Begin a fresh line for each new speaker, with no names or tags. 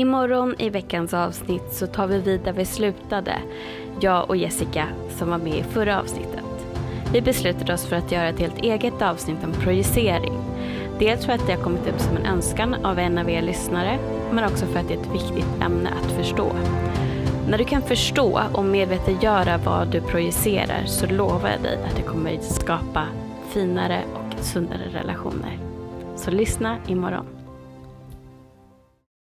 Imorgon i veckans avsnitt så tar vi vid där vi slutade. Jag och Jessica som var med i förra avsnittet. Vi beslutade oss för att göra ett helt eget avsnitt om projicering. Dels för att det har kommit upp som en önskan av en av er lyssnare, men också för att det är ett viktigt ämne att förstå. När du kan förstå och medvetandegöra vad du projicerar så lovar jag dig att det kommer skapa finare och sundare relationer. Så lyssna imorgon.